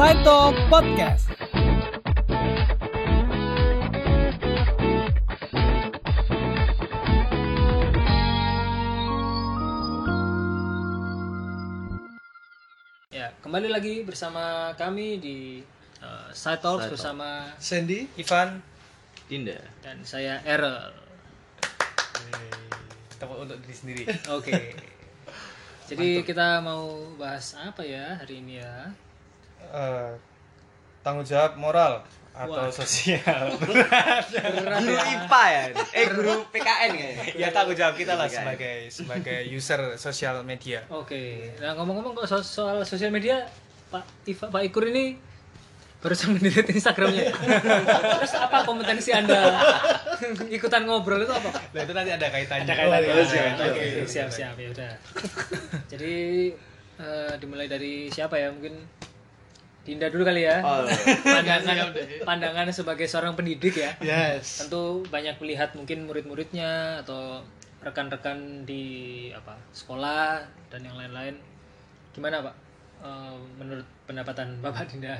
Saito Podcast. Ya, kembali lagi bersama kami di uh, Side Talks Side Talk. bersama Sandy, Ivan Dinda. dan saya Errol. tepuk untuk diri sendiri. Oke. Jadi kita mau bahas apa ya hari ini ya? Eh, tanggung jawab moral Wah. atau sosial. Berat Guru ya. IPA ya? Eh guru PKN kayaknya. ya tanggung jawab kita lah sebagai sebagai user sosial media. Oke. Nah ngomong-ngomong kok so- soal sosial media, Pak Iva, Pak Ikur ini barusan mendelete Instagramnya. Terus apa kompetensi anda ikutan ngobrol itu apa? Nah, itu nanti ada kaitannya. Ada kaitannya. Oh, iya, Oke, oke. siap siap ya udah. Jadi eh, dimulai dari siapa ya? Mungkin Dinda dulu kali ya. Oh, Pandangan pandangan sebagai seorang pendidik ya. Yes. Tentu banyak melihat mungkin murid-muridnya atau rekan-rekan di apa sekolah dan yang lain-lain. Gimana Pak? Eh, menurut pendapatan Bapak Dinda?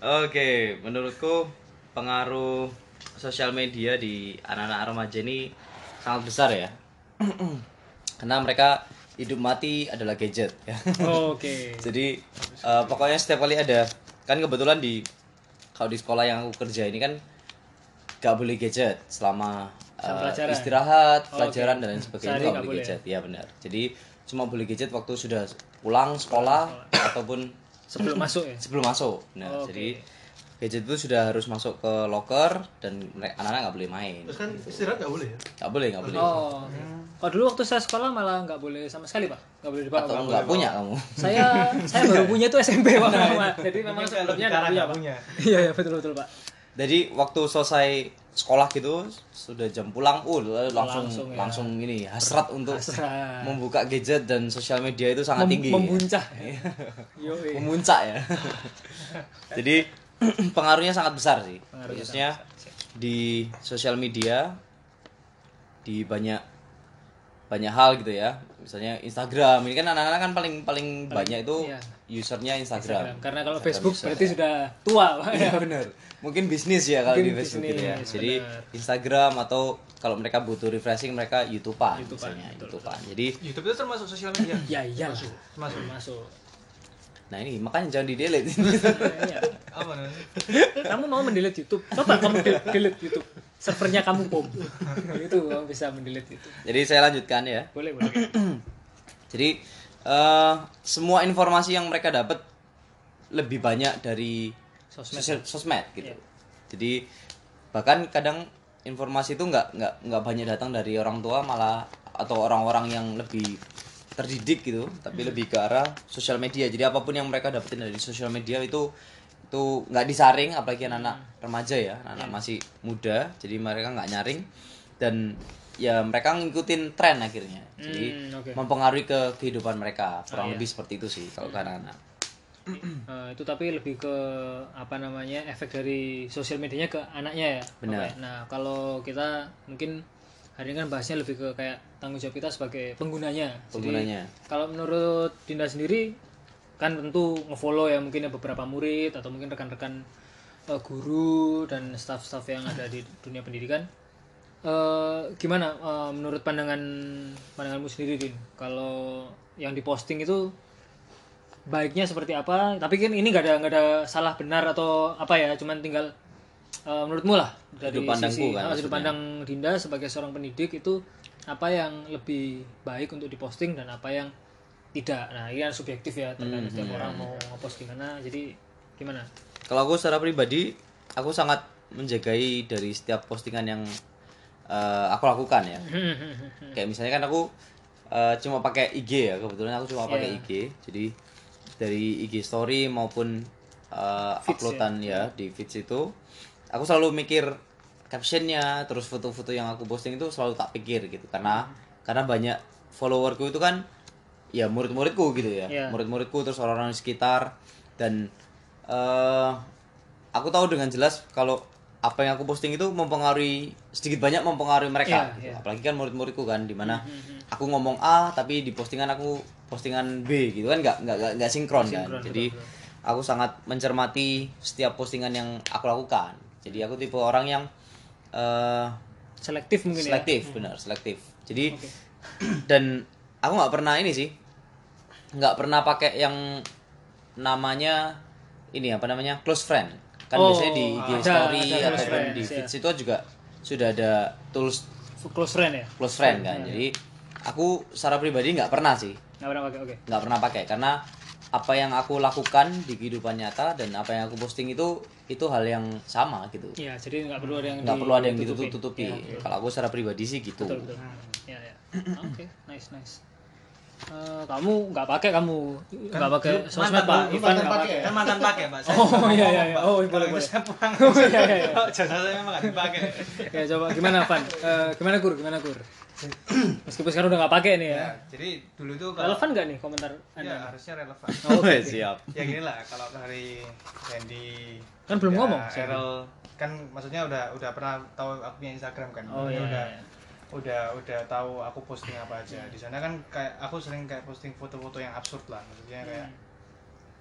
Oke, menurutku pengaruh sosial media di anak-anak remaja ini sangat besar ya. Karena mereka hidup mati adalah gadget ya. Oke. Jadi eh, pokoknya setiap kali ada kan kebetulan di kalau di sekolah yang aku kerja ini kan gak boleh gadget selama Selama pelajaran? istirahat, Oh, pelajaran oke. dan lain sebagainya Sehari gak nggak boleh gadget. Iya benar. Jadi cuma boleh gadget waktu sudah pulang sekolah ataupun Sebelum masuk ya. sebelum masuk. Nah, Oke. jadi gadget itu sudah harus masuk ke locker dan anak-anak nggak boleh main. Terus kan istirahat nggak boleh ya? Nggak boleh, nggak boleh. Oh. Kalau dulu waktu saya sekolah malah nggak boleh sama sekali pak, nggak boleh dibawa. Atau nggak punya kamu? Saya saya baru punya tuh SMP pak. Jadi memang sebelumnya nggak punya. Iya iya betul betul pak. Jadi waktu selesai sekolah gitu sudah jam pulang, uh langsung Langsung langsung, ya. ini hasrat untuk Hasrat. membuka gadget dan sosial media itu sangat Mem- tinggi. Membuncah. Iya. Yo. Memuncak ya. Jadi pengaruhnya sangat besar sih. Pengaruhnya Khususnya di sosial media di banyak banyak hal gitu ya. Misalnya Instagram. Ini kan anak-anak kan paling paling, banyak itu iya. usernya Instagram. Karena kalau Instagram Facebook user, berarti ya. sudah tua pak. Iya benar. Mungkin bisnis ya kalau Mungkin di Facebook gitu ya. bisnis, Jadi. Instagram atau kalau mereka butuh refreshing mereka YouTubean YouTubean, misalnya, betul, YouTubean. Jadi YouTube itu termasuk sosial media. Ya iya Masuk. masuk masuk. Nah ini makanya jangan di delete. Iya. Apa namanya? Kamu mau mendelete YouTube? Coba kamu del- delete YouTube. Servernya kamu bom. itu kamu bisa mendelete itu. Jadi saya lanjutkan ya. Boleh boleh. Jadi eh, semua informasi yang mereka dapat lebih banyak dari Sosmed. sosial- sosmed gitu. Iya. Jadi bahkan kadang informasi itu nggak nggak nggak banyak datang dari orang tua malah atau orang-orang yang lebih terdidik gitu, tapi lebih ke arah sosial media. Jadi apa pun yang mereka dapetin dari sosial media itu itu nggak disaring, apalagi anak-anak remaja ya, anak-anak masih muda, jadi mereka nggak nyaring dan ya mereka ngikutin tren akhirnya. Jadi Hmm, oke. mempengaruhi ke kehidupan mereka, kurang iya. lebih seperti itu sih kalau ke anak-anak. Eh, itu tapi lebih ke apa namanya efek dari sosial medianya ke anaknya ya Benar. Bapak? nah kalau kita mungkin hari ini kan bahasnya lebih ke kayak tanggung jawab kita sebagai penggunanya. Penggunanya. Jadi, kalau menurut Dinda sendiri kan tentu ngefollow ya mungkin ya beberapa murid atau mungkin rekan-rekan eh, guru dan staff-staff yang ada di dunia pendidikan. Eh, gimana eh, menurut pandangan pandanganmu sendiri Din? Kalau yang diposting itu baiknya seperti apa? Tapi kan ini nggak ada nggak ada salah benar atau apa ya cuman tinggal eh, menurutmu lah dari Sudut pandangku sisi kan ah, sudut pandang Dinda sebagai seorang pendidik itu apa yang lebih baik untuk diposting dan apa yang tidak nah ini kan subjektif ya tergantung Hmm, setiap orang mau ngepost gimana jadi gimana Kalau aku secara pribadi, aku sangat menjagai dari setiap postingan yang eh, aku lakukan ya. Kayak misalnya kan aku eh, cuma pakai IG ya, kebetulan aku cuma pakai Iya. IG. Jadi dari IG story maupun eh, uploadan ya. di feeds itu, aku selalu mikir captionnya, terus foto-foto yang aku posting itu selalu tak pikir gitu, karena karena banyak followerku itu kan ya murid-muridku gitu ya, Iya. murid-muridku terus orang-orang di sekitar dan eh aku tahu dengan jelas kalau apa yang aku posting itu mempengaruhi sedikit banyak mempengaruhi mereka Iya, gitu. iya. apalagi kan murid-muridku kan di mana aku ngomong A tapi di postingan aku postingan B gitu kan nggak nggak nggak- sinkron kan sinkron, jadi aku sangat mencermati setiap postingan yang aku lakukan. Jadi aku tipe orang yang eh selektif mungkin ya selektif, benar selektif. Jadi dan aku nggak pernah ini sih, nggak pernah pakai yang namanya ini apa namanya close friend. Kan Oh, biasanya di, di ada- story ada ataupun di feeds ya. itu juga sudah ada tools close friend ya close friend kan. Jadi aku secara pribadi nggak pernah sih, nggak pernah pakai oke nggak pernah pakai karena apa yang aku lakukan di kehidupan nyata dan apa yang aku posting itu itu hal yang sama gitu. Iya, jadi nggak perlu ada yang Nggak perlu ada yang ditutup-tutupi. Iya, oke. Kalau aku secara pribadi sih gitu. betul betul ya ya oke nice nice Eh, kamu nggak pakai kamu nggak pakai sosmed pak Ivan mantan nggak pakai. pakai Kan mantan pakai, Pak. Saya Oh, iya, ngomong, iya, iya. Oh, boleh, Kalau boleh. saya pulang. Oh, iya, iya, iya. Jasa saya memang nggak dipakai. ya coba gimana Van Eh, gimana kur gimana kur meskipun sekarang udah nggak pakai nih ya Ya, jadi dulu tuh kalau relevan nggak nih komentar ya anda harusnya relevan. Oh, oke, oke. Siap. ya gini lah kalau dari Randy Kan belum udah ngomong, Errol kan maksudnya udah udah pernah tahu aku punya Instagram kan Oh, iya, udah iya. udah udah tahu aku posting apa aja di sana kan kayak aku sering kayak posting foto-foto yang absurd lah maksudnya kayak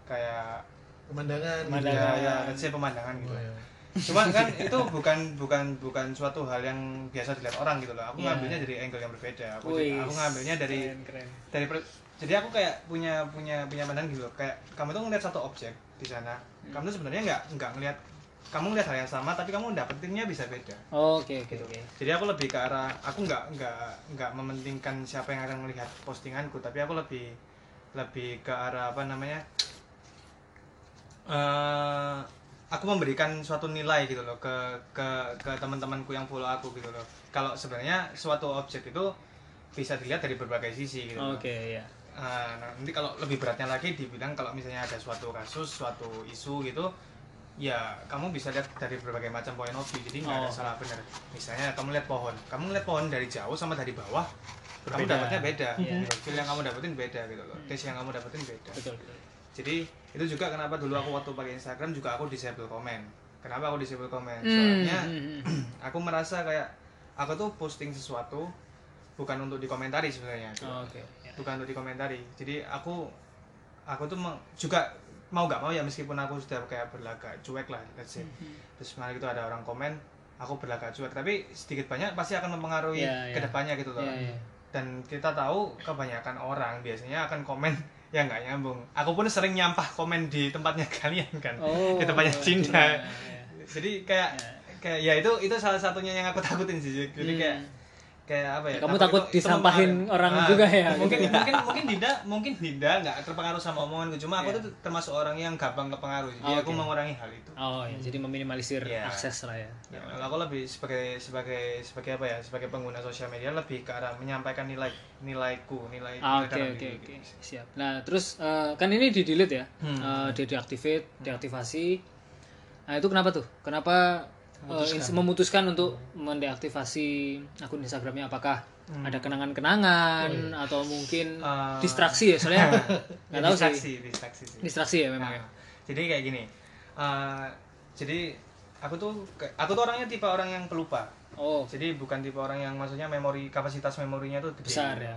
kayak pemandangan gitu. Pemandangan. ya, ya let's say pemandangan gitu Oh, iya. Cuma kan itu bukan bukan bukan suatu hal yang biasa dilihat orang gitu loh. Aku Iya. ngambilnya dari angle yang berbeda. Aku, Wih, aku ngambilnya dari keren, keren. dari per- jadi aku kayak punya punya punya pandangan gitu loh. Kayak kamu tuh ngeliat satu objek di sana. Kamu tuh sebenarnya nggak nggak ngeliat kamu ngeliat hal yang sama tapi kamu dapetinnya bisa beda. Oh, oke oke oke Jadi aku lebih ke arah aku nggak nggak nggak mementingkan siapa yang akan melihat postinganku, tapi aku lebih lebih ke arah apa namanya? eh aku memberikan suatu nilai gitu loh ke ke ke teman-temanku yang follow aku gitu loh. Kalau sebenarnya suatu objek itu bisa dilihat dari berbagai sisi gitu. oke ya Eh, nah, nanti kalau lebih beratnya lagi dibilang kalau misalnya ada suatu kasus, suatu isu gitu, ya kamu bisa lihat dari berbagai macam point of view. Jadi nggak ada Oh. salah benar. Misalnya kamu lihat pohon, kamu lihat pohon dari jauh sama dari bawah, kamu Berbeda. dapatnya beda. Gitu. Feel yang kamu dapetin beda gitu loh. Taste yang kamu dapetin beda. betul betul Jadi itu juga kenapa dulu aku waktu pakai Instagram juga aku disable komen. Kenapa aku disable komen? Hmm, Soalnya hmm, hmm. aku merasa kayak aku tuh posting sesuatu bukan untuk dikomentari sebenarnya. gitu Oh, oke ya. bukan untuk dikomentari jadi aku aku tuh juga mau nggak mau ya meskipun aku sudah kayak berlagak cuek lah let's say Hmm. terus malah itu ada orang komen aku berlagak cuek tapi sedikit banyak pasti akan mempengaruhi Iya, iya. ke depannya gitu loh Iya, iya. dan kita tahu kebanyakan orang biasanya akan komen yang nggak nyambung aku pun sering nyampah komen di tempatnya kalian kan Oh, di tempatnya iya, Cinta iya. jadi kayak kayak ya itu itu salah satunya yang aku takutin sih jadi Hmm. kayak kayak apa ya Kamu takut takut itu- itu disampahin mempengaruhi. orang Ah, juga ya, mungkin gitu. mungkin mungkin Dinda mungkin Dinda nggak terpengaruh sama omonganku cuma aku Iya. tuh termasuk orang yang gampang kepengaruh jadi Oh, aku oke. mengurangi hal itu Oh ya, jadi meminimalisir Iya. akses lah ya. Ya, aku lebih sebagai sebagai sebagai apa ya sebagai pengguna sosial media lebih ke arah menyampaikan nilai nilaiku nilai, Ah, Oke oke oke siap. Nah terus eh, kan ini di delete ya, Hmm. Eh, di deactivate, deaktivasi. Nah itu kenapa tuh? Kenapa eh, ins- memutuskan untuk mendeaktivasi akun Instagramnya? Apakah ada kenangan-kenangan atau mungkin Hmm. Oh, Eh, distraksi ya? Soalnya nggak Ya, tahu distraksi, sih. distraksi sih. Distraksi ya memang ya. Nah, jadi kayak gini eh, jadi aku tuh aku tuh orangnya tipe orang yang pelupa Oh jadi bukan tipe orang yang maksudnya memori kapasitas memorinya tuh gede. besar ya.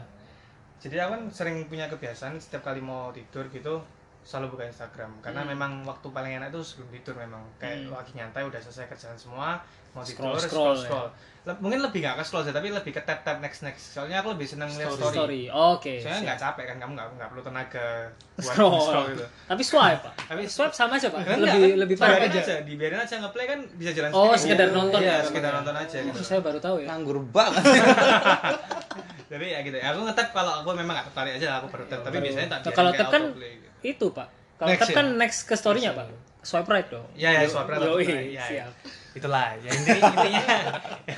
jadi aku kan sering punya kebiasaan setiap kali mau tidur gitu selalu buka Instagram karena Hmm. memang waktu paling enak itu sebelum tidur memang kayak Hmm. lagi nyantai udah selesai kerjaan semua mau Scroll, tidur scroll, scroll, scroll. Le- mungkin lebih gak ke scroll sih tapi lebih ke tap tap next next soalnya aku lebih seneng lihat story, Story. Oke. soalnya siap. nggak capek kan kamu nggak nggak perlu tenaga buat Scroll. scroll gitu Tapi swipe pak. Tapi- swipe sama aja pak. Enggak, Lebih kan? lebih parah. Biarin aja, dibiarin aja ngeplay kan bisa jalan Oh, sendiri. sekedar nonton Iya, ya, sekedar ya. nonton aja gitu. Oh, saya baru tahu ya. Nganggur banget. Jadi ya gitu. ya. Aku ngetap kalau aku memang gak tertarik aja aku baru tap. Tapi Baru- biasanya tak biarin kalau kayak tap kan gitu. Itu pak. Kalau Next tap ya? kan next ke story-nya pak. Swipe right dong. Ya, Yo- swipe right, right. Iya, iya. siap. Itulah. Ya intinya intinya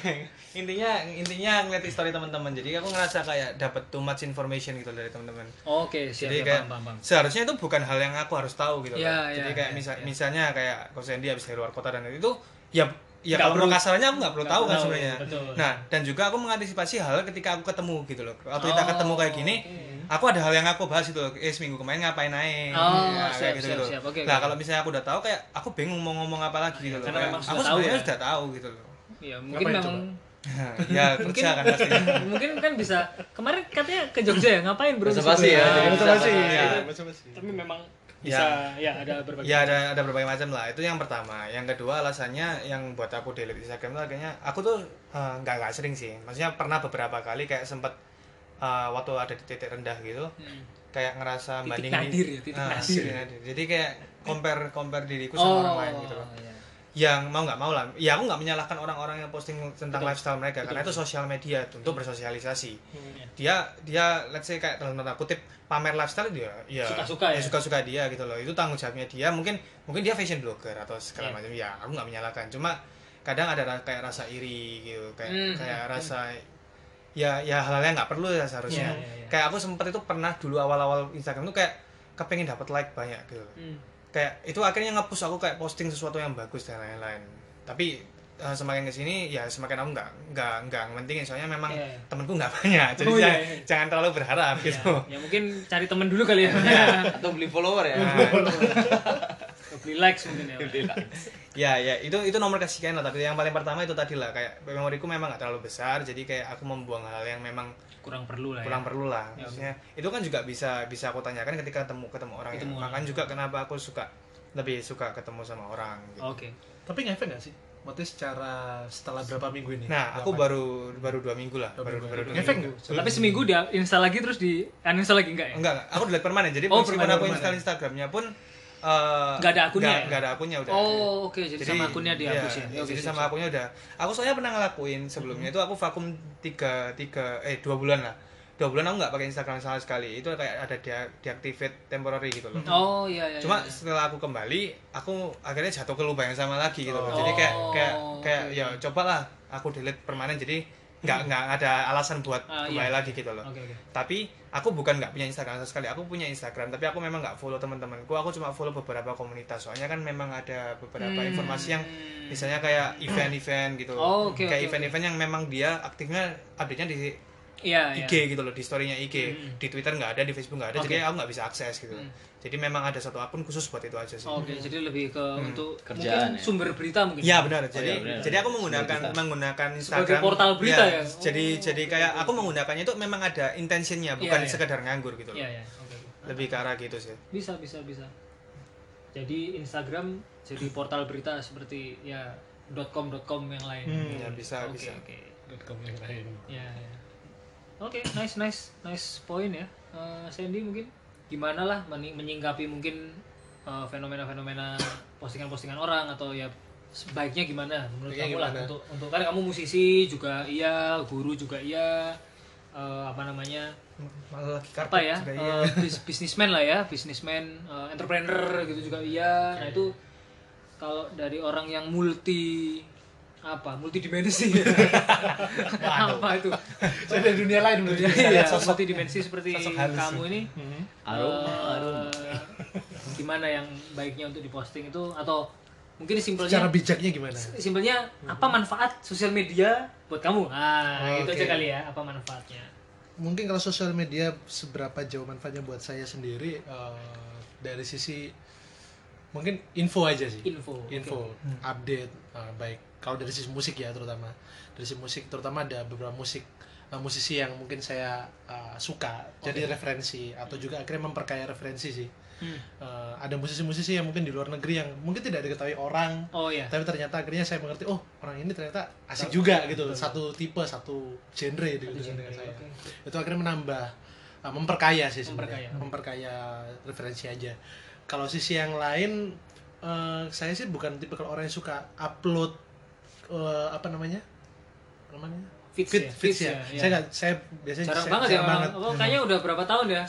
intinya intinya ngeliat story teman-teman. Jadi aku ngerasa kayak dapat too much information gitu dari teman-teman. Oke, siap. Jadi ya, kayak paham. seharusnya itu bukan hal yang aku harus tahu gitu Iya, loh. iya, Jadi kayak iya, misa- iya. misalnya kayak Coach Andy habis dari luar kota dan itu ya ya Nggak kalau perlu- kasarnya aku nggak perlu tahu kan sebenarnya. Nah dan juga aku mengantisipasi hal ketika aku ketemu gitu loh. Waktu kita Oh, ketemu kayak gini. Aku ada hal yang aku bahas itu. Eh seminggu kemarin ngapain aja. Oh, Ya, siap, kayak siap, siap. Oke, Nah oke. kalau misalnya aku udah tahu kayak aku bingung mau ngomong apa lagi gitu loh. karena Kayak memang aku sudah tahu sebenarnya ya. sudah tahu gitu loh. Iya, mungkin Ngapain memang ya mungkin kerja kan pastinya. mungkin kan bisa kemarin katanya ke Jogja ya ngapain bro di Basa-basi situ ya, jadi basa-basi. basa-basi. Iya. Basa-basi. tapi memang bisa ya, ada berbagai Ya ada ada berbagai macam lah. Itu yang pertama. Yang kedua alasannya yang buat aku delete Instagram itu akhirnya aku tuh eh, nggak nggak sering sih. Maksudnya pernah beberapa kali kayak sempet eh, waktu ada di titik rendah gitu. Hmm. Kayak ngerasa Titik banding nadir ya, titik Ah, nadir. titik nadir. Jadi kayak compare compare diriku sama orang lain gitu loh. iya. Yang mau nggak mau lah. Ya aku nggak menyalahkan orang-orang yang posting tentang Betul. lifestyle mereka Betul, karena itu sosial media untuk bersosialisasi. Iya. Dia dia let's say kayak dalam tanda kutip pamer lifestyle dia ya Suka-suka ya? suka-suka dia gitu loh. Itu tanggung jawabnya dia. Mungkin mungkin dia fashion blogger atau segala Iya. macam. Ya aku nggak menyalahkan. Cuma kadang ada kayak rasa iri gitu, kayak Hmm, kayak hmm, rasa ya ya hal-hal yang nggak perlu ya seharusnya. Iya, iya, iya. Kayak aku sempet itu pernah dulu awal-awal Instagram tuh kayak kepengen dapat like banyak gitu Hmm. kayak itu akhirnya nge-push aku kayak posting sesuatu yang bagus dan lain-lain tapi eh, semakin ke sini ya semakin aku nggak nggak nggak mentingin soalnya memang Iya, iya. temenku nggak banyak jadi Oh, iya, jangan, iya. jangan terlalu berharap Ya, gitu ya mungkin cari temen dulu kali ya. atau beli follower ya Beli likes mungkin ya. Ya ya itu itu nomor kesekian lah tapi yang paling pertama itu tadi lah kayak memoriku memang nggak terlalu besar jadi kayak aku membuang hal yang memang Kurang perlu lah ya. kurang perlu lah Ya, maksudnya itu kan juga bisa bisa aku tanyakan ketika ketemu ketemu orang Ketemu ya. orang. makanya juga kenapa aku suka lebih suka ketemu sama orang gitu. Oke. Tapi ngefek nggak sih? Maksudnya secara setelah berapa minggu ini? nah aku baru baru dua minggu lah Dua baru minggu. baru dua Ngefek minggu. nggak? Tapi seminggu dia install lagi terus di uninstall lagi enggak ya? Enggak, aku delete permanen. Jadi Oh, meskipun aku permanen. install Instagramnya pun Nggak ada akunnya nggak- ya? ada akunnya udah. Oh, oke. Jadi, sama akunnya dihapus iya, ya. Oke, jadi sama siap. akunnya udah. Aku soalnya pernah ngelakuin sebelumnya itu aku vakum tiga tiga eh dua bulan lah. Dua bulan aku nggak pakai Instagram sama sekali. Itu kayak ada dia deactivate temporary gitu loh. Oh, iya iya. Cuma iya. setelah aku kembali, aku akhirnya jatuh ke lubang yang sama lagi gitu loh. Oh. Jadi kayak kayak kayak Oke. ya cobalah aku delete permanen. Jadi nggak nggak ada alasan buat Ah, kembali iya. lagi gitu loh Oke, oke. tapi aku bukan nggak punya Instagram sama sekali aku punya Instagram tapi aku memang nggak follow teman-temanku aku cuma follow beberapa komunitas soalnya kan memang ada beberapa Hmm. informasi yang misalnya kayak event-event gitu Oh, oke, kayak event-event yang memang dia aktifnya update-nya di iya. IG gitu loh di story-nya IG Hmm. di Twitter nggak ada di Facebook nggak ada Oke. jadi aku nggak bisa akses gitu Hmm. Jadi memang ada satu akun khusus buat itu aja sih Oke, jadi lebih ke untuk Kerjaan mungkin ya? sumber berita mungkin. Ya benar. Jadi iya, benar. jadi aku menggunakan menggunakan Sebagai Instagram portal berita ya? Jadi Oh, jadi kayak aku menggunakannya itu memang ada intentionnya bukan Iya, iya. sekedar nganggur gitu loh. Iya, iya. Oke. oke. Lebih ke arah gitu sih. Bisa, bisa, bisa. Jadi Instagram jadi portal berita seperti ya .com.com yang lain. Hmm, ya bisa Oke, bisa. oke. .com yang lain. Ya, ya. Oke, nice, nice, nice point ya. Eh, Sandy mungkin gimana lah menyingkapi mungkin eh, fenomena-fenomena postingan-postingan orang atau ya sebaiknya gimana menurut kamu lah untuk untuk kan kamu musisi juga iya, guru juga iya, eh, apa namanya Malah lagi apa ya iya. eh, bis- bisnismen lah ya bisnismen eh, entrepreneur gitu juga iya. Nah itu kalau dari orang yang multi apa? Multidimensi. Apa itu? Saya dari dunia lain menurut iya multidimensi seperti sosok kamu ini. Aroma, eh, aroma. gimana yang baiknya untuk diposting itu? Atau mungkin Cara simpelnya bijaknya gimana? simpelnya apa manfaat sosial media buat kamu? Ah Oh, itu aja kali ya apa manfaatnya? Mungkin kalau sosial media seberapa jauh manfaatnya buat saya sendiri eh, dari sisi mungkin info aja sih. info info oke. update uh, baik kalau dari sisi musik ya terutama. Dari sisi musik terutama ada beberapa musik uh, musisi yang mungkin saya uh, suka jadi referensi atau juga akhirnya memperkaya referensi sih. Hmm. Uh, ada musisi-musisi yang mungkin di luar negeri yang mungkin tidak diketahui orang oh ya tapi ternyata akhirnya saya mengerti oh orang ini ternyata asik juga gitu. Satu tipe satu genre gitu dengan saya. itu akhirnya menambah uh, memperkaya sih sebenarnya. Memperkaya referensi aja. Kalau sisi yang lain eh, saya sih bukan tipe kalau orang yang suka upload eh, apa namanya namanya Fits Fit- ya, fits fits ya. ya, iya. Saya nggak, saya biasanya jarang saya, banget ya orang banget. oh, kayaknya udah berapa tahun ya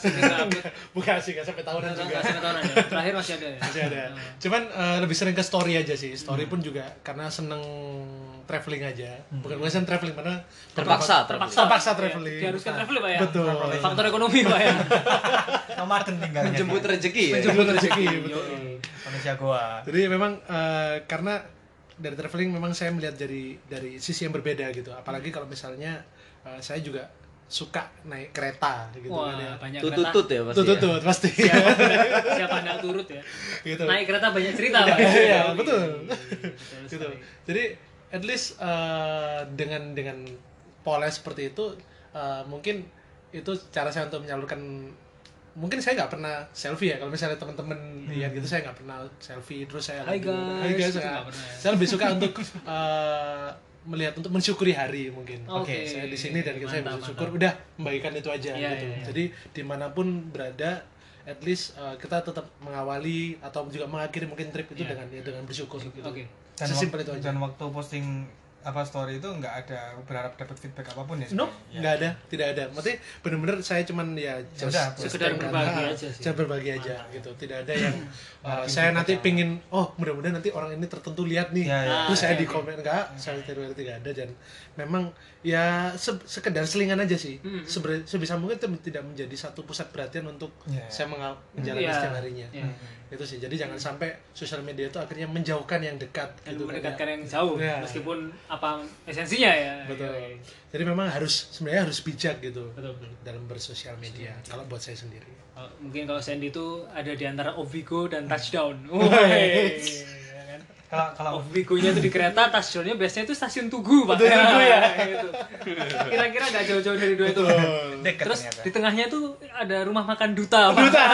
Bukan sih, nggak sampai tahunan juga. nggak sampai tahunan ya terakhir masih ada ya Masih ada. Cuman eh, lebih sering ke story aja sih. Story pun juga karena seneng traveling aja. Bukan bukan seneng traveling mana Terpaksa, terpaksa Terpaksa Iya, traveling. diharuskan traveling pak ya Betul. faktor ekonomi pak ya Nomaden tinggalnya. Menjemput rezeki ya. Menjemput rezeki. Betul. manusia gua. Jadi memang eh, karena dari traveling memang saya melihat dari dari sisi yang berbeda gitu. Apalagi kalau misalnya eh, saya juga suka naik kereta gitu wah kan ya. banyak Tutut kereta tut ya pasti. Tutut ya. tut pasti. siapa siapa anda turut ya gitu. naik kereta banyak cerita pak Iya, Yoi. betul. Betul gitu. sekali. Jadi at least eh, dengan dengan pola seperti itu eh, mungkin itu cara saya untuk menyalurkan mungkin saya nggak pernah selfie ya kalau misalnya teman-teman lihat gitu saya nggak pernah selfie terus saya Hai lagi- guys, Hai guys saya, pernah ya? saya lebih suka untuk eh, melihat untuk mensyukuri hari mungkin Oke. saya di sini dan saya Mantap, bersyukur mantap. udah membagikan itu aja Iya, gitu iya, iya. jadi di mana pun berada at least eh, kita tetap mengawali atau juga mengakhiri mungkin trip itu Iya. dengan ya, dengan bersyukur gitu Oke. dan, Sesimpel wak- itu aja. dan waktu posting apa story itu nggak ada berharap dapat feedback apa pun ya Nope, sebenarnya. nggak ada, tidak ada. Maksudnya benar-benar saya cuman ya just, udah, sekedar berbagi ah, aja sih. Saya berbagi aja gitu. Tidak ada yang uh, saya nanti kita- pingin oh mudah-mudahan nanti orang ini tertentu lihat nih. Ya, ya. Terus Ah, saya oke, di komen enggak, saya tidak tidak ada dan memang ya se- sekedar selingan aja sih. Hmm. Sebera- sebisa mungkin itu tidak menjadi satu pusat perhatian untuk Ya. saya mengal- menjalani Iya. setiap harinya. Iya. Itu sih. Jadi jangan sampai sosial media itu akhirnya menjauhkan yang dekat Dan gitu. mendekatkan yang jauh Iya. meskipun apa esensinya ya. Betul. Oke. Jadi memang harus sebenarnya harus bijak gitu Betul, betul. dalam bersosial media. Kalau buat saya sendiri. Mungkin kalau Sandy itu ada di antara Ovigo dan Touchdown. Oh, Woi. Ya kalau kalau Ovigo-nya itu di kereta, Touchdown-nya biasanya itu stasiun Tugu, Pak. Tugu ya. Gitu. Kira-kira nggak jauh-jauh dari dua itu. dekat Terus ternyata di tengahnya tuh ada rumah makan duta. Duta.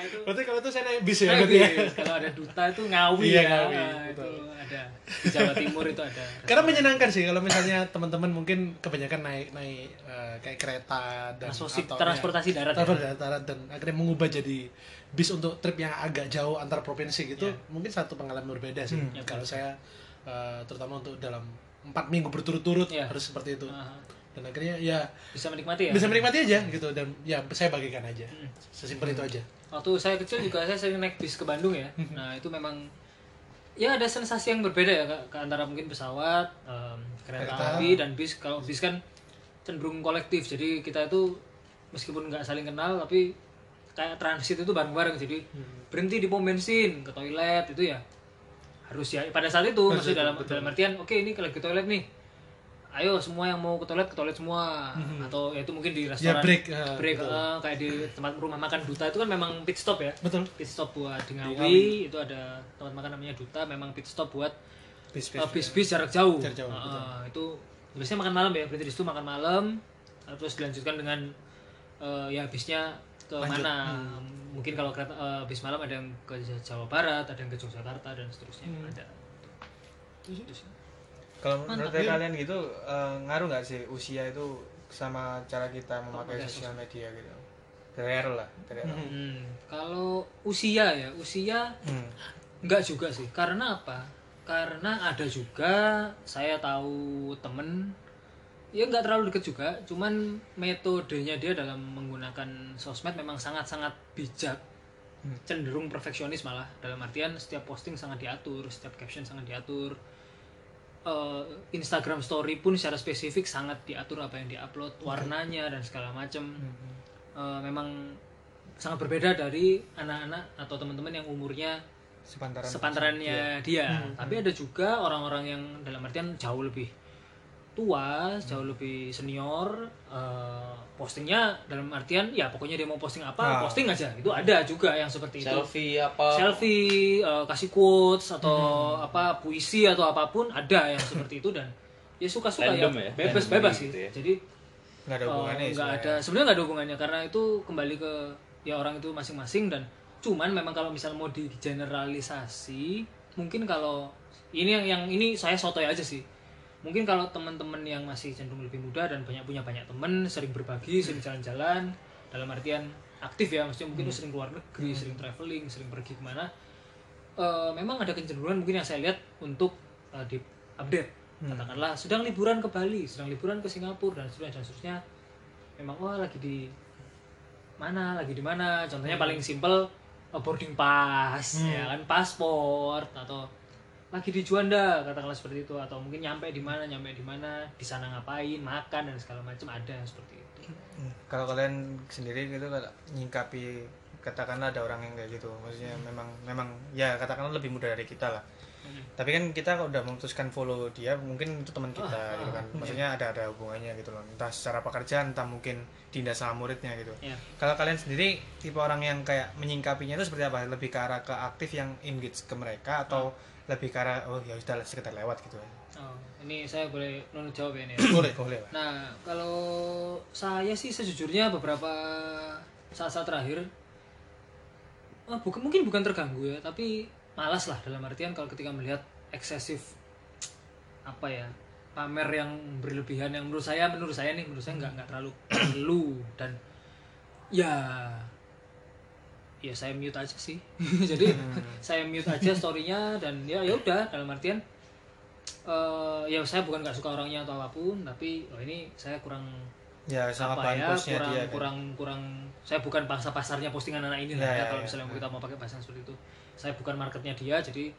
itu Berarti kalau itu saya naik bis ya Nah, berarti ya. Kalau ada duta itu ngawi Iya, ya. Ngawi, Nah, itu betul. ada. Di Jawa Timur itu ada. Karena menyenangkan sih kalau misalnya teman-teman mungkin kebanyakan naik naik eh, kayak kereta dan Transportasi- atau transportasi ya, darat ya. transportasi darat dan akhirnya mengubah jadi bis untuk trip yang agak jauh antar provinsi gitu Iya. mungkin satu pengalaman berbeda sih Hmm. Ya, kalau saya eh, terutama untuk dalam empat minggu berturut-turut Iya. harus seperti itu Ah, dan akhirnya ya bisa menikmati ya. bisa menikmati aja gitu dan ya saya bagikan aja Hmm. sesimpel itu aja Waktu saya kecil juga saya sering naik bis ke Bandung ya. Nah itu memang ya ada sensasi yang berbeda ya ke, antara mungkin pesawat, em, kereta, Kereta. api dan bis. Kalau bis kan cenderung kolektif, jadi kita itu meskipun nggak saling kenal tapi kayak transit itu bareng-bareng. Jadi berhenti di pom bensin, ke toilet itu ya. Harus ya pada saat itu Harus maksudnya itu, dalam betul. dalam artian oke ini kalau ke toilet nih. Ayo semua yang mau ke toilet ke toilet semua. Atau ya itu mungkin di restoran. break, eh, break betul. eh, kayak di tempat rumah makan duta itu kan memang pit stop ya. Betul. Pit stop buat di Ngawi, itu ada tempat makan namanya Duta memang pit stop buat bis uh, bis-bis jarak jauh. Jarak jauh, Uh, itu biasanya makan malam ya, berarti di situ makan malam uh, terus dilanjutkan dengan uh, ya bisnya ke Lanjut. mana. Hmm. Mungkin kalau kereta uh, bis malam ada yang ke Jawa Barat, ada yang ke Yogyakarta dan seterusnya Hmm. ada. Sih. kalau menurut Mantap, ya. kalian gitu eh, ngaruh nggak sih usia itu sama cara kita memakai Memakai sosial media gitu dari lah era. Hmm, kalau usia ya, usia Hmm. Enggak juga sih. Karena apa? Karena ada juga saya tahu temen ya nggak terlalu deket juga, cuman metodenya dia dalam menggunakan sosmed memang sangat-sangat bijak, Hmm. cenderung perfeksionis malah. Dalam artian setiap posting sangat diatur, setiap caption sangat diatur. Eh, Instagram Story pun secara spesifik sangat diatur apa yang diupload, warnanya dan segala macam. Hmm. Eh, memang sangat berbeda dari anak-anak atau teman-teman yang umurnya sepantaran sepantarannya dia. Tapi ada juga orang-orang yang dalam artian jauh lebih tua, jauh lebih senior, eh, postingnya dalam artian ya pokoknya dia mau posting apa, Ah. posting aja. Itu ada juga yang seperti itu. selfie apa Selfie, eh, kasih quotes atau apa puisi atau apa pun ada yang seperti itu dan ya suka-suka ya, Random ya? bebas Random bebas gitu sih. ya? Jadi nggak ada eh, hubungannya nggak sebenarnya. ada sebenarnya nggak ada hubungannya karena itu kembali ke ya orang itu masing-masing dan cuman memang kalau misal mau digeneralisasi mungkin kalau ini yang yang ini saya sotoy aja sih mungkin kalau teman-teman yang masih cenderung lebih muda dan banyak punya banyak teman sering berbagi sering jalan-jalan dalam artian aktif ya maksudnya mungkin Hmm. sering keluar negeri sering traveling sering pergi ke mana Eh, memang ada kecenderungan mungkin yang saya lihat untuk eh, di update Hmm. katakanlah sedang liburan ke Bali sedang liburan ke Singapura dan seterusnya dan seterusnya memang wah lagi di mana lagi di mana contohnya paling simpel eh, boarding pass Hmm. ya kan paspor atau lagi di Juanda katakanlah seperti itu. Atau mungkin nyampe di mana nyampe di mana di sana ngapain makan dan segala macam ada yang seperti itu. Hmm. kalau kalian sendiri gitu kalau nyingkapi katakanlah ada orang yang kayak gitu. Maksudnya memang memang ya katakanlah lebih muda dari kita lah. Hmm. tapi kan kita kalau udah memutuskan follow dia mungkin itu teman kita Ah, gitu kan. maksudnya ada ada hubungannya gitu loh. Entah secara pekerjaan entah mungkin dinda sama muridnya gitu. Ya kalau kalian sendiri tipe orang yang kayak menyingkapinya itu seperti apa? Lebih ke arah ke aktif yang engage ke mereka atau lebih ke arah oh ya sudah sekitar lewat gitu aja oh, ini saya boleh nunut jawab ya ini ya? boleh boleh lah Nah, kalau saya sih sejujurnya beberapa saat-saat terakhir eh, bukan mungkin bukan terganggu ya tapi malas lah dalam artian kalau ketika melihat eksesif apa ya pamer yang berlebihan yang menurut saya menurut saya nih menurut saya nggak nggak terlalu perlu dan ya ya saya mute aja sih jadi saya mute aja storynya dan ya ya udah dalam artian eh ya saya bukan nggak suka orangnya atau apa pun tapi oh ini saya kurang ya sama apa ya kurang dia kan. kurang kurang saya bukan pangsa pasarnya postingan anak ini lah Ya, ya, ya, kalau ya. misalnya kita mau pakai bahasa seperti itu saya bukan marketnya dia jadi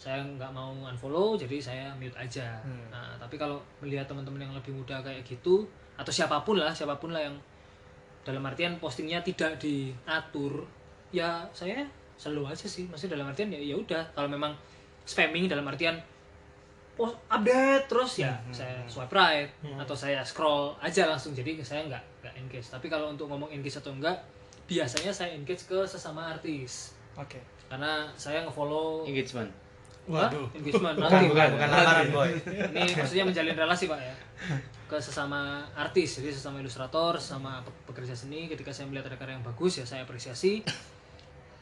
saya nggak mau unfollow jadi saya mute aja Hmm. nah tapi kalau melihat teman-teman yang lebih muda kayak gitu atau siapa pun lah siapa pun lah yang dalam artian postingnya tidak diatur ya saya selalu aja sih. Maksudnya dalam artian ya ya udah. Kalau memang spamming dalam artian post update terus ya Hmm, saya swipe right atau saya scroll aja langsung. Jadi saya nggak nggak engage. Tapi kalau untuk ngomong engage atau enggak biasanya saya engage ke sesama artis. Oke. Karena saya ngefollow engagement? Waduh. engagement. Bukan nanti. bukan bukan lamaran boy. Ini maksudnya menjalin relasi pak ya. Ke sesama artis. Jadi sesama ilustrator sesama pe- pekerja seni. Ketika saya melihat ada karya yang bagus ya saya apresiasi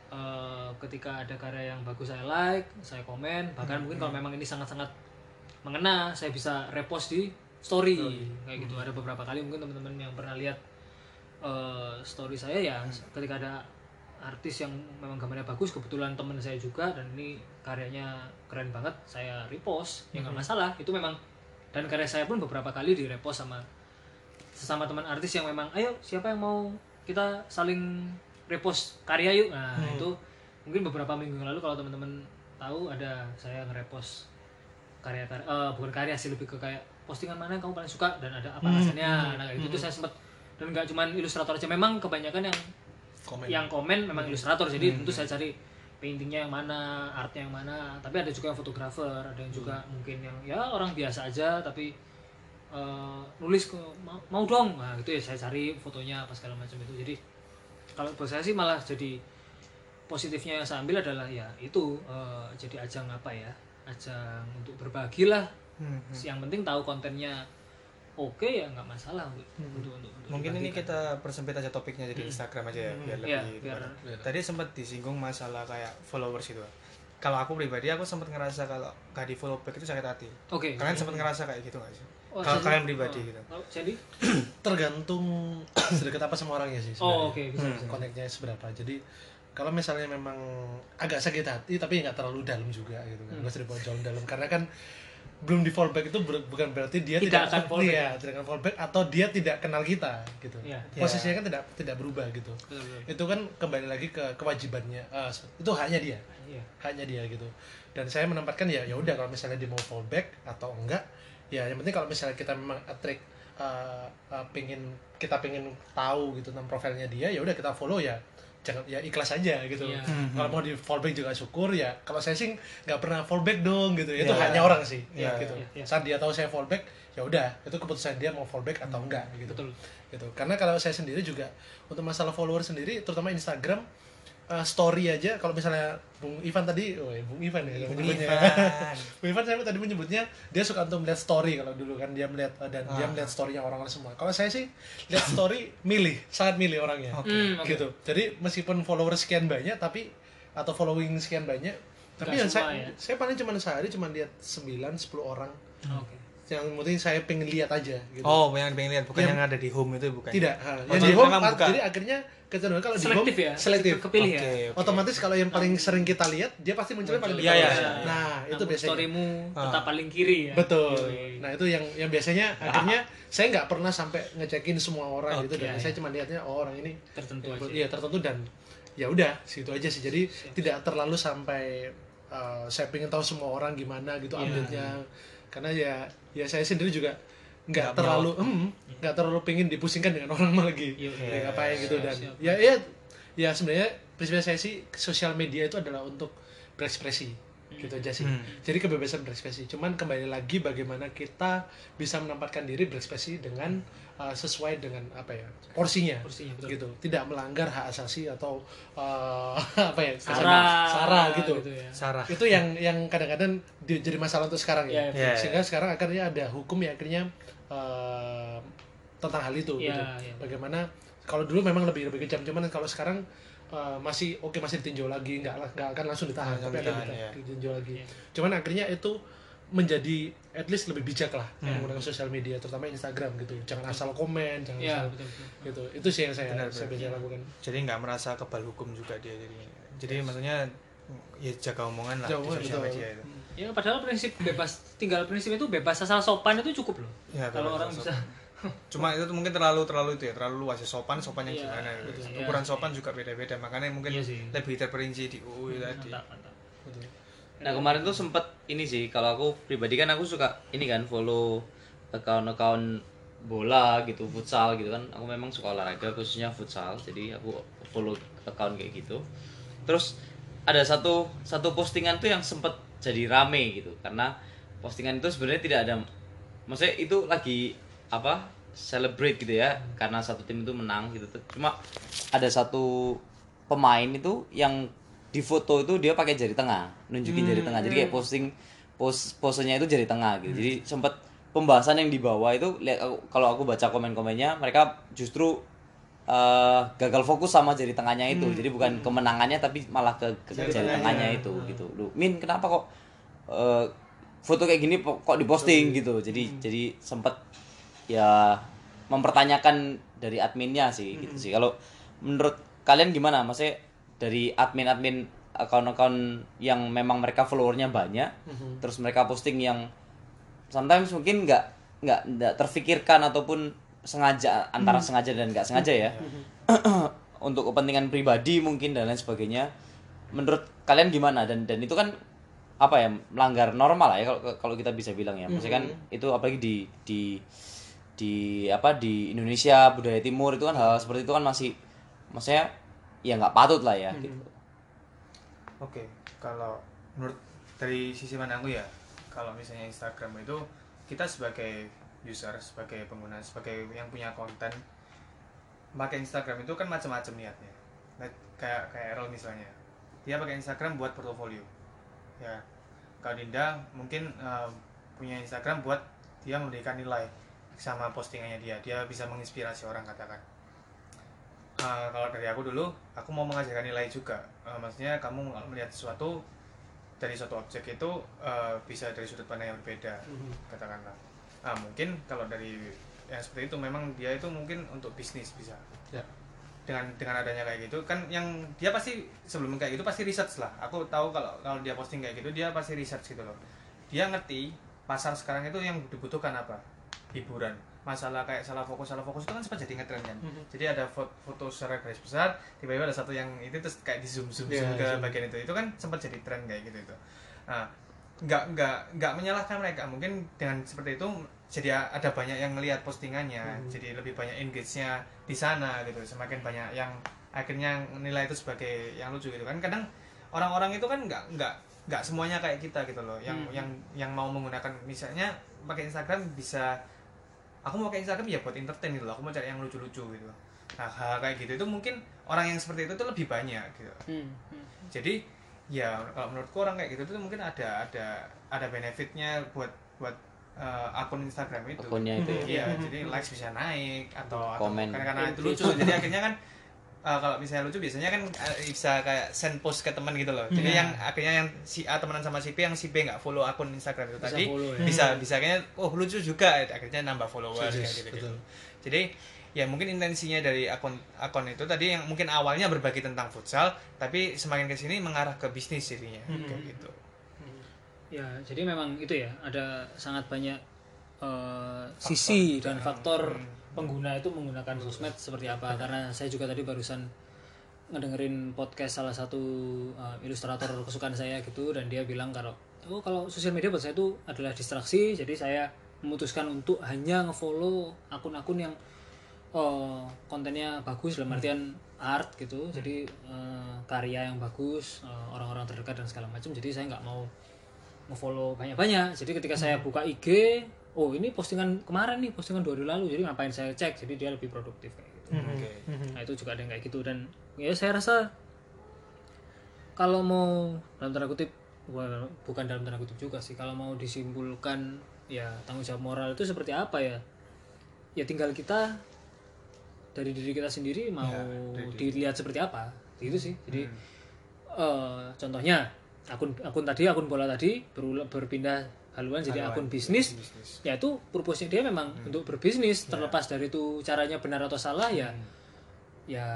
Eh, ketika ada karya yang bagus saya like saya komen bahkan mungkin kalau memang ini sangat-sangat mengena saya bisa repost di story. Kayak gitu. Ada beberapa kali mungkin teman-teman yang pernah lihat eh, story saya ya ketika ada artis yang memang gambarnya bagus kebetulan teman saya juga dan ini karyanya keren banget saya repost ya nggak masalah. Itu memang dan karya saya pun beberapa kali di repost sama sesama teman artis yang memang ayo siapa yang mau kita saling repost karya yuk. Nah itu mungkin beberapa minggu lalu kalau teman-teman tahu ada saya nge-repost karya karya eh, bukan karya sih lebih ke kayak postingan mana yang kamu paling suka dan ada apa alasannya. Nah itu tuh saya sempat dan nggak cuman ilustrator aja memang kebanyakan yang komen. yang komen memang ilustrator. Jadi tentu saya cari paintingnya yang mana artnya yang mana tapi ada juga yang fotografer ada yang juga mungkin yang ya orang biasa aja tapi eh, nulis ke mau, mau dong. Nah itu ya saya cari fotonya apa segala macam itu. Jadi kalau buat saya sih malah jadi positifnya yang saya ambil adalah ya itu eh, jadi ajang apa ya ajang untuk berbagi lah Hmm, yang penting tahu kontennya oke ya nggak masalah untuk, untuk, untuk, untuk mungkin ini kita persempit aja topiknya jadi Instagram aja ya biar Iya, lebih biar- tepat. tadi sempat disinggung masalah kayak followers itu. Kalau aku pribadi aku sempat ngerasa kalau gak di follow back itu sakit hati. Oke kalian sempat ngerasa kayak gitu gak sih Oh, kalau kalian pribadi oh. gitu Oh, jadi tergantung sedekat apa sama orangnya sih oh sebenarnya. oke bisa bisa koneknya seberapa jadi kalau misalnya memang agak sakit hati tapi nggak terlalu dalam juga gitu kan nggak usah dibawa jauh dalam karena kan belum di fallback itu ber- bukan berarti dia Tidak tidak, akan fallback. iya, tidak akan fallback atau dia tidak kenal kita gitu Iya. posisinya kan tidak tidak berubah gitu Betul, betul. itu kan kembali lagi ke kewajibannya eh, itu haknya dia Iya. haknya dia gitu dan saya menempatkan ya ya udah kalau misalnya dia mau fallback atau enggak ya yang penting kalau misalnya kita memang attract uh, uh, pengen kita pengen tahu gitu tentang profilnya dia ya udah kita follow ya jangan ya ikhlas aja gitu Iya. kalau mau di fallback juga syukur ya kalau saya sih nggak pernah fallback dong gitu itu Iya. hanya orang sih Iya, gitu iya, iya. saat dia tahu saya fallback ya udah itu keputusan dia mau fallback atau enggak gitu Betul. gitu karena kalau saya sendiri juga untuk masalah follower sendiri terutama Instagram uh, story aja kalau misalnya Bung Ivan tadi oh ya, Bung Ivan ya Bung menyebutnya. Ivan. Bung Ivan saya tadi menyebutnya dia suka untuk melihat story kalau dulu kan dia melihat uh, dan dia Ah. melihat storynya orang-orang semua kalau saya sih lihat story milih sangat milih orangnya Oke. Hmm, oke. gitu jadi meskipun follower sekian banyak tapi atau following sekian banyak tapi Nggak yang saya ya? saya paling cuma sehari cuma lihat 9 10 orang Oke. yang penting saya pengen lihat aja gitu oh yang pengen lihat bukan Yang- yang ada di home itu bukan tidak ha. Oh, yang di home buka. jadi akhirnya kecenderungan kalau di Selektif home ya? selektif Ke- Kepilih Oke, ya? oke. otomatis kalau yang paling sering kita lihat dia pasti munculnya paling Iya, depan iya, biasanya. iya. nah itu Namun biasanya storymu Ah. tetap paling kiri ya betul Yoi. nah itu yang yang biasanya akhirnya saya nggak pernah sampai ngecekin semua orang gitu Oke, dan iya, saya cuma lihatnya oh orang ini tertentu ya, aja iya tertentu dan ya udah situ aja sih jadi tidak terlalu sampai uh, saya pengen tahu semua orang gimana gitu Iya. update-nya karena ya ya saya sendiri juga nggak terlalu em, nggak terlalu pengen dipusingkan dengan orang lagi Iya, Ya, iya. ngapain gitu Siap, dan siap. ya ya ya sebenarnya prinsip saya sih sosial media itu adalah untuk berekspresi gitu aja sih Hmm. jadi kebebasan berekspresi cuman kembali lagi bagaimana kita bisa menempatkan diri berekspresi dengan uh, sesuai dengan apa ya porsinya, Porsinya, betul. gitu tidak melanggar hak asasi atau uh, apa ya Sarah, sara gitu, ya. Sarah itu yang yang kadang-kadang di- jadi masalah untuk sekarang ya Iya, iya. sehingga sekarang akhirnya ada hukum yang akhirnya uh, tentang hal itu Iya, gitu. iya. bagaimana kalau dulu memang lebih lebih kejam cuman kalau sekarang uh, masih oke masih ditinjau lagi nggak lah- nggak akan langsung ditahan Langsung tapi akan ditahan, dita- ya. ditinjau lagi. Cuman akhirnya itu menjadi at least lebih bijak lah menggunakan sosial media terutama Instagram gitu. Jangan asal komen jangan Iya, asal betul, betul. gitu. Itu sih yang saya Benar, saya benar. biasa lakukan. Jadi nggak merasa kebal hukum juga dia jadi jadi maksudnya ya jaga omongan lah Jaga di sosial betul. media itu Ya padahal prinsip bebas tinggal prinsip itu bebas asal sopan itu cukup loh. Ya, Kalau orang asal bisa cuma itu mungkin terlalu terlalu itu ya terlalu luas ya sopan sopan yang Iya, gimana gitu. betul. ukuran sopan juga beda beda makanya mungkin sih. lebih terperinci di UU tadi mantap, mantap. Nah kemarin tuh sempet ini sih kalau aku pribadi kan aku suka ini kan follow account-account bola gitu futsal gitu kan aku memang suka olahraga khususnya futsal jadi aku follow account kayak gitu terus ada satu satu postingan tuh yang sempet jadi rame gitu. Karena postingan itu sebenarnya tidak ada maksudnya itu lagi apa celebrate gitu ya karena satu tim itu menang gitu. Cuma ada satu pemain itu yang di foto itu dia pakai jari tengah nunjukin jari tengah. Jadi kayak posting pos posenya itu jari tengah gitu. Jadi sempat pembahasan yang di bawah itu lihat kalau aku baca komen-komennya mereka justru eh, gagal fokus sama jari tengahnya itu. Jadi bukan kemenangannya tapi malah ke, ke jari, tengahnya. itu gitu. Lu min kenapa kok eh, foto kayak gini kok diposting gitu? Jadi jadi sempat ya mempertanyakan dari adminnya sih gitu sih. Kalau menurut kalian gimana? Maksudnya dari admin-admin akun-akun yang memang mereka followernya banyak terus mereka posting yang sometimes mungkin nggak nggak nggak terfikirkan ataupun sengaja antara sengaja dan nggak sengaja ya. Untuk kepentingan pribadi mungkin dan lain sebagainya. Menurut kalian gimana? Dan dan itu kan apa ya melanggar normal lah ya kalau kalau kita bisa bilang ya. Maksudnya kan itu apalagi di di di apa di Indonesia budaya timur itu kan hal seperti itu kan masih maksudnya ya nggak patut lah ya gitu. Oke kalau menurut dari sisi mana aku ya kalau misalnya Instagram itu kita sebagai user sebagai pengguna sebagai yang punya konten. Pakai Instagram itu kan macam-macam niatnya. Kayak kayak Errol misalnya. Dia pakai Instagram buat portofolio. Ya. Kalau Dinda mungkin eh, punya Instagram buat dia memberikan nilai sama postingannya dia. Dia bisa menginspirasi orang katakan. Eh, kalau dari aku dulu aku mau mengajarkan nilai juga. Eh, maksudnya kamu melihat sesuatu dari suatu objek itu eh, bisa dari sudut pandang yang berbeda katakanlah nah mungkin kalau dari yang seperti itu memang dia itu mungkin untuk bisnis bisa. Ya. Dengan dengan adanya kayak gitu kan yang dia pasti sebelum kayak gitu pasti research lah. Aku tahu kalau kalau dia posting kayak gitu dia pasti research gitu loh. Dia ngerti pasar sekarang itu yang dibutuhkan apa? Hiburan. Masalah kayak salah fokus salah fokus itu kan sempat jadi ngetren kan. Jadi ada foto, foto secara garis besar tiba-tiba ada satu yang itu terus kayak di zoom zoom, Iya, zoom ke zoom. bagian itu. Itu kan sempat jadi tren kayak gitu itu. Nah nggak nggak nggak menyalahkan mereka. Mungkin dengan seperti itu jadi ada banyak yang ngelihat postingannya jadi lebih banyak engage-nya di sana gitu. Semakin banyak yang akhirnya nilai itu sebagai yang lucu gitu kan. Kadang orang-orang itu kan nggak nggak nggak semuanya kayak kita gitu loh. Yang yang yang mau menggunakan misalnya pakai Instagram bisa aku mau pakai Instagram ya buat entertain gitu loh. Aku mau cari yang lucu-lucu gitu. Nah hal kayak gitu itu mungkin orang yang seperti itu tuh lebih banyak gitu. Hmm, hmm. jadi ya kalau menurutku orang kayak gitu tuh mungkin ada ada ada benefitnya buat buat eh, akun Instagram itu akunnya itu ya. iya jadi likes bisa naik atau, atau Komen. karena, karena itu lucu jadi akhirnya kan eh, kalau misalnya lucu biasanya kan eh, bisa kayak send post ke teman gitu loh jadi yang akhirnya yang si A temenan sama si B yang si B nggak follow akun Instagram itu Bisa tadi follow ya. bisa bisa akhirnya oh lucu juga akhirnya nambah followers Yes, kayak gitu, gitu betul. jadi ya mungkin intensinya dari akun akun itu tadi yang mungkin awalnya berbagi tentang futsal tapi semakin ke sini mengarah ke bisnis jadinya kayak gitu. Ya, jadi memang itu ya, ada sangat banyak eh, sisi dan faktor pengguna itu menggunakan sosmed seperti apa. Karena saya juga tadi barusan ngedengerin podcast salah satu eh, ilustrator kesukaan saya gitu dan dia bilang kalau oh kalau sosial media buat saya itu adalah distraksi, jadi saya memutuskan untuk hanya ngefollow akun-akun yang eh, kontennya bagus dalam artian art gitu. Jadi eh, karya yang bagus eh, orang-orang terdekat dan segala macam. Jadi saya nggak mau ngefollow banyak-banyak. Jadi ketika saya buka IG oh ini postingan kemarin nih postingan dua hari lalu. Jadi ngapain saya cek? Jadi dia lebih produktif kayak gitu. Oke. Nah itu juga ada yang kayak gitu. Dan ya saya rasa kalau mau dalam tanda kutip well, bukan dalam tanda kutip juga sih. Kalau mau disimpulkan ya tanggung jawab moral itu seperti apa ya? Ya tinggal kita dari diri kita sendiri mau Ya, dilihat seperti apa gitu sih jadi Hmm. eh, contohnya akun akun tadi akun bola tadi berpindah haluan jadi Haluan, akun bisnis bisnis. ya itu purpose-nya dia memang Hmm. untuk berbisnis terlepas dari itu caranya benar atau salah ya Hmm. ya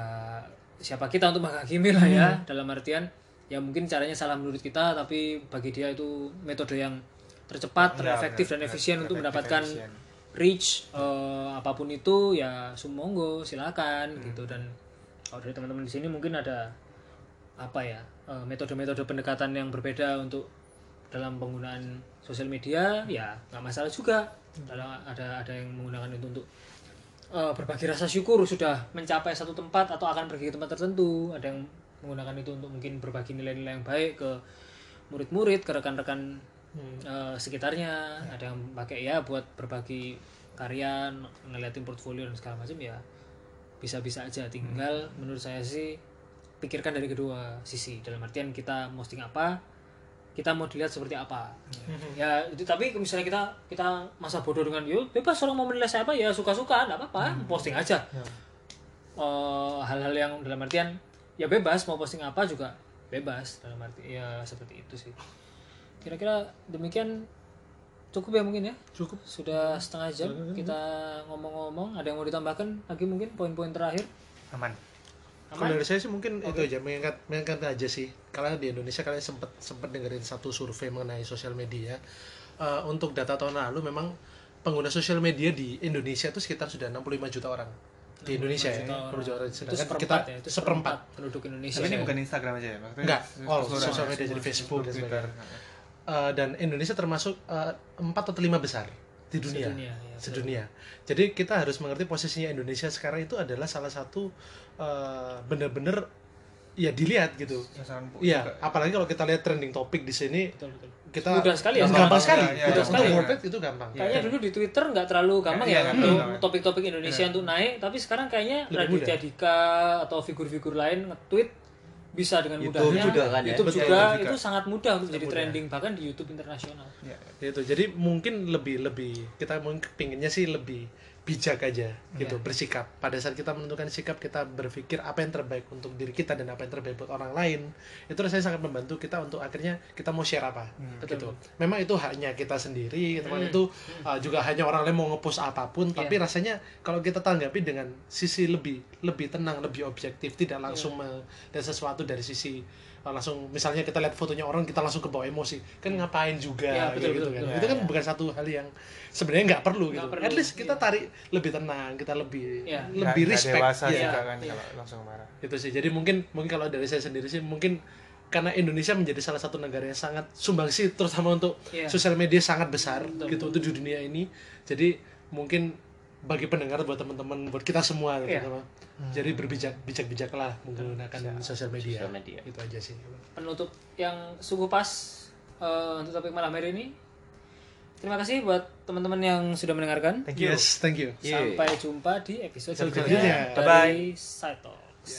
siapa kita untuk menghakimi lah ya Hmm. dalam artian ya mungkin caranya salah menurut kita tapi bagi dia itu metode yang tercepat, Ya, terefektif dan efisien untuk mendapatkan efisien. Reach eh, apa pun itu ya sumonggo silakan Hmm. gitu. Dan kalau dari teman-teman di sini mungkin ada apa ya eh, metode-metode pendekatan yang berbeda untuk dalam penggunaan sosial media ya nggak masalah juga. Ada ada ada yang menggunakan itu untuk eh, berbagi rasa syukur sudah mencapai satu tempat atau akan pergi ke tempat tertentu. Ada yang menggunakan itu untuk mungkin berbagi nilai-nilai yang baik ke murid-murid ke rekan-rekan eh, sekitarnya. Ada yang pakai ya buat berbagi karya ng- ngeliatin portfolio dan segala macam ya bisa-bisa aja. Tinggal menurut saya sih pikirkan dari kedua sisi. Dalam artian kita posting apa kita mau dilihat seperti apa. Ya itu tapi misalnya kita kita masa bodoh dengan yo bebas orang mau menilai saya apa ya suka-suka nggak apa-apa posting aja. Eh, hal-hal yang dalam artian ya bebas mau posting apa juga bebas. Dalam arti ya seperti itu sih kira-kira demikian cukup ya mungkin ya cukup sudah setengah jam kita ngomong-ngomong ada yang mau ditambahkan lagi mungkin poin-poin terakhir aman Kalau dari saya sih mungkin itu aja mengangkat mengangkat aja sih. Karena di Indonesia kalian sempat sempat dengerin satu survei mengenai sosial media. Eh, untuk data tahun lalu memang pengguna sosial media di Indonesia itu sekitar sudah 65 juta orang di Indonesia ya. orang. 65 juta orang. itu Sedangkan kita ya itu seperempat. penduduk Indonesia tapi ini ya. bukan Instagram aja ya maksudnya Enggak, all sosial media jadi Facebook dan Twitter sebagainya. Eh, dan Indonesia termasuk eh, empat atau lima besar di dunia Sedunia, ya, sedunia. Jadi kita harus mengerti posisinya Indonesia sekarang itu adalah salah satu eh, benar-benar ya dilihat gitu. Iya, juga. apalagi kalau kita lihat trending topik di sini betul betul kita Mudah sekali ya gampang sekali. Iya, iya, mudah Untuk sekali. world itu gampang. Kayaknya dulu di Twitter nggak terlalu gampang Iya, ya nggak untuk terlalu. topik-topik Indonesia untuk naik, tapi sekarang kayaknya Raditya. Dika atau figur-figur lain nge-tweet bisa dengan YouTube mudahnya. juga kan ya? YouTube Betul, juga YouTube juga. itu sangat mudah untuk jadi mudah. trending bahkan di YouTube internasional. Iya. Itu. Jadi mungkin lebih lebih kita mungkin pinginnya sih lebih bijak aja gitu Iya. bersikap. Pada saat kita menentukan sikap kita berpikir apa yang terbaik untuk diri kita dan apa yang terbaik buat orang lain. Itu rasanya sangat membantu kita untuk akhirnya kita mau share apa gitu. Memang itu haknya kita sendiri, teman Hmm. itu uh, juga hanya orang lain mau ngepost apa pun, tapi Iya. rasanya kalau kita tanggapi dengan sisi lebih lebih tenang, lebih objektif, tidak langsung melihat sesuatu dari sisi langsung misalnya kita lihat fotonya orang kita langsung kebawa emosi kan ngapain juga Iya, betul, gitu betul, kan betul. itu kan Iya, bukan satu hal yang sebenarnya nggak perlu Nggak gitu perlu, at least kita iya. tarik lebih tenang kita lebih Iya. lebih nggak respect dewasa Iya. juga kan Iya. kalau langsung marah itu sih jadi mungkin mungkin kalau dari saya sendiri sih mungkin karena Indonesia menjadi salah satu negara yang sangat sumbangsi terutama untuk Iya. sosial media sangat besar Betul. gitu untuk di dunia ini jadi mungkin bagi pendengar buat teman-teman buat kita semua Iya. terutama jadi berbijak bijak bijaklah menggunakan sosial media. Sosial media. itu aja sih Penutup yang sungguh pas eh, untuk topik malam hari ini. Terima kasih buat teman-teman yang sudah mendengarkan. thank you yes thank you Yeah. Sampai jumpa di episode Selanjutnya. Side Talks.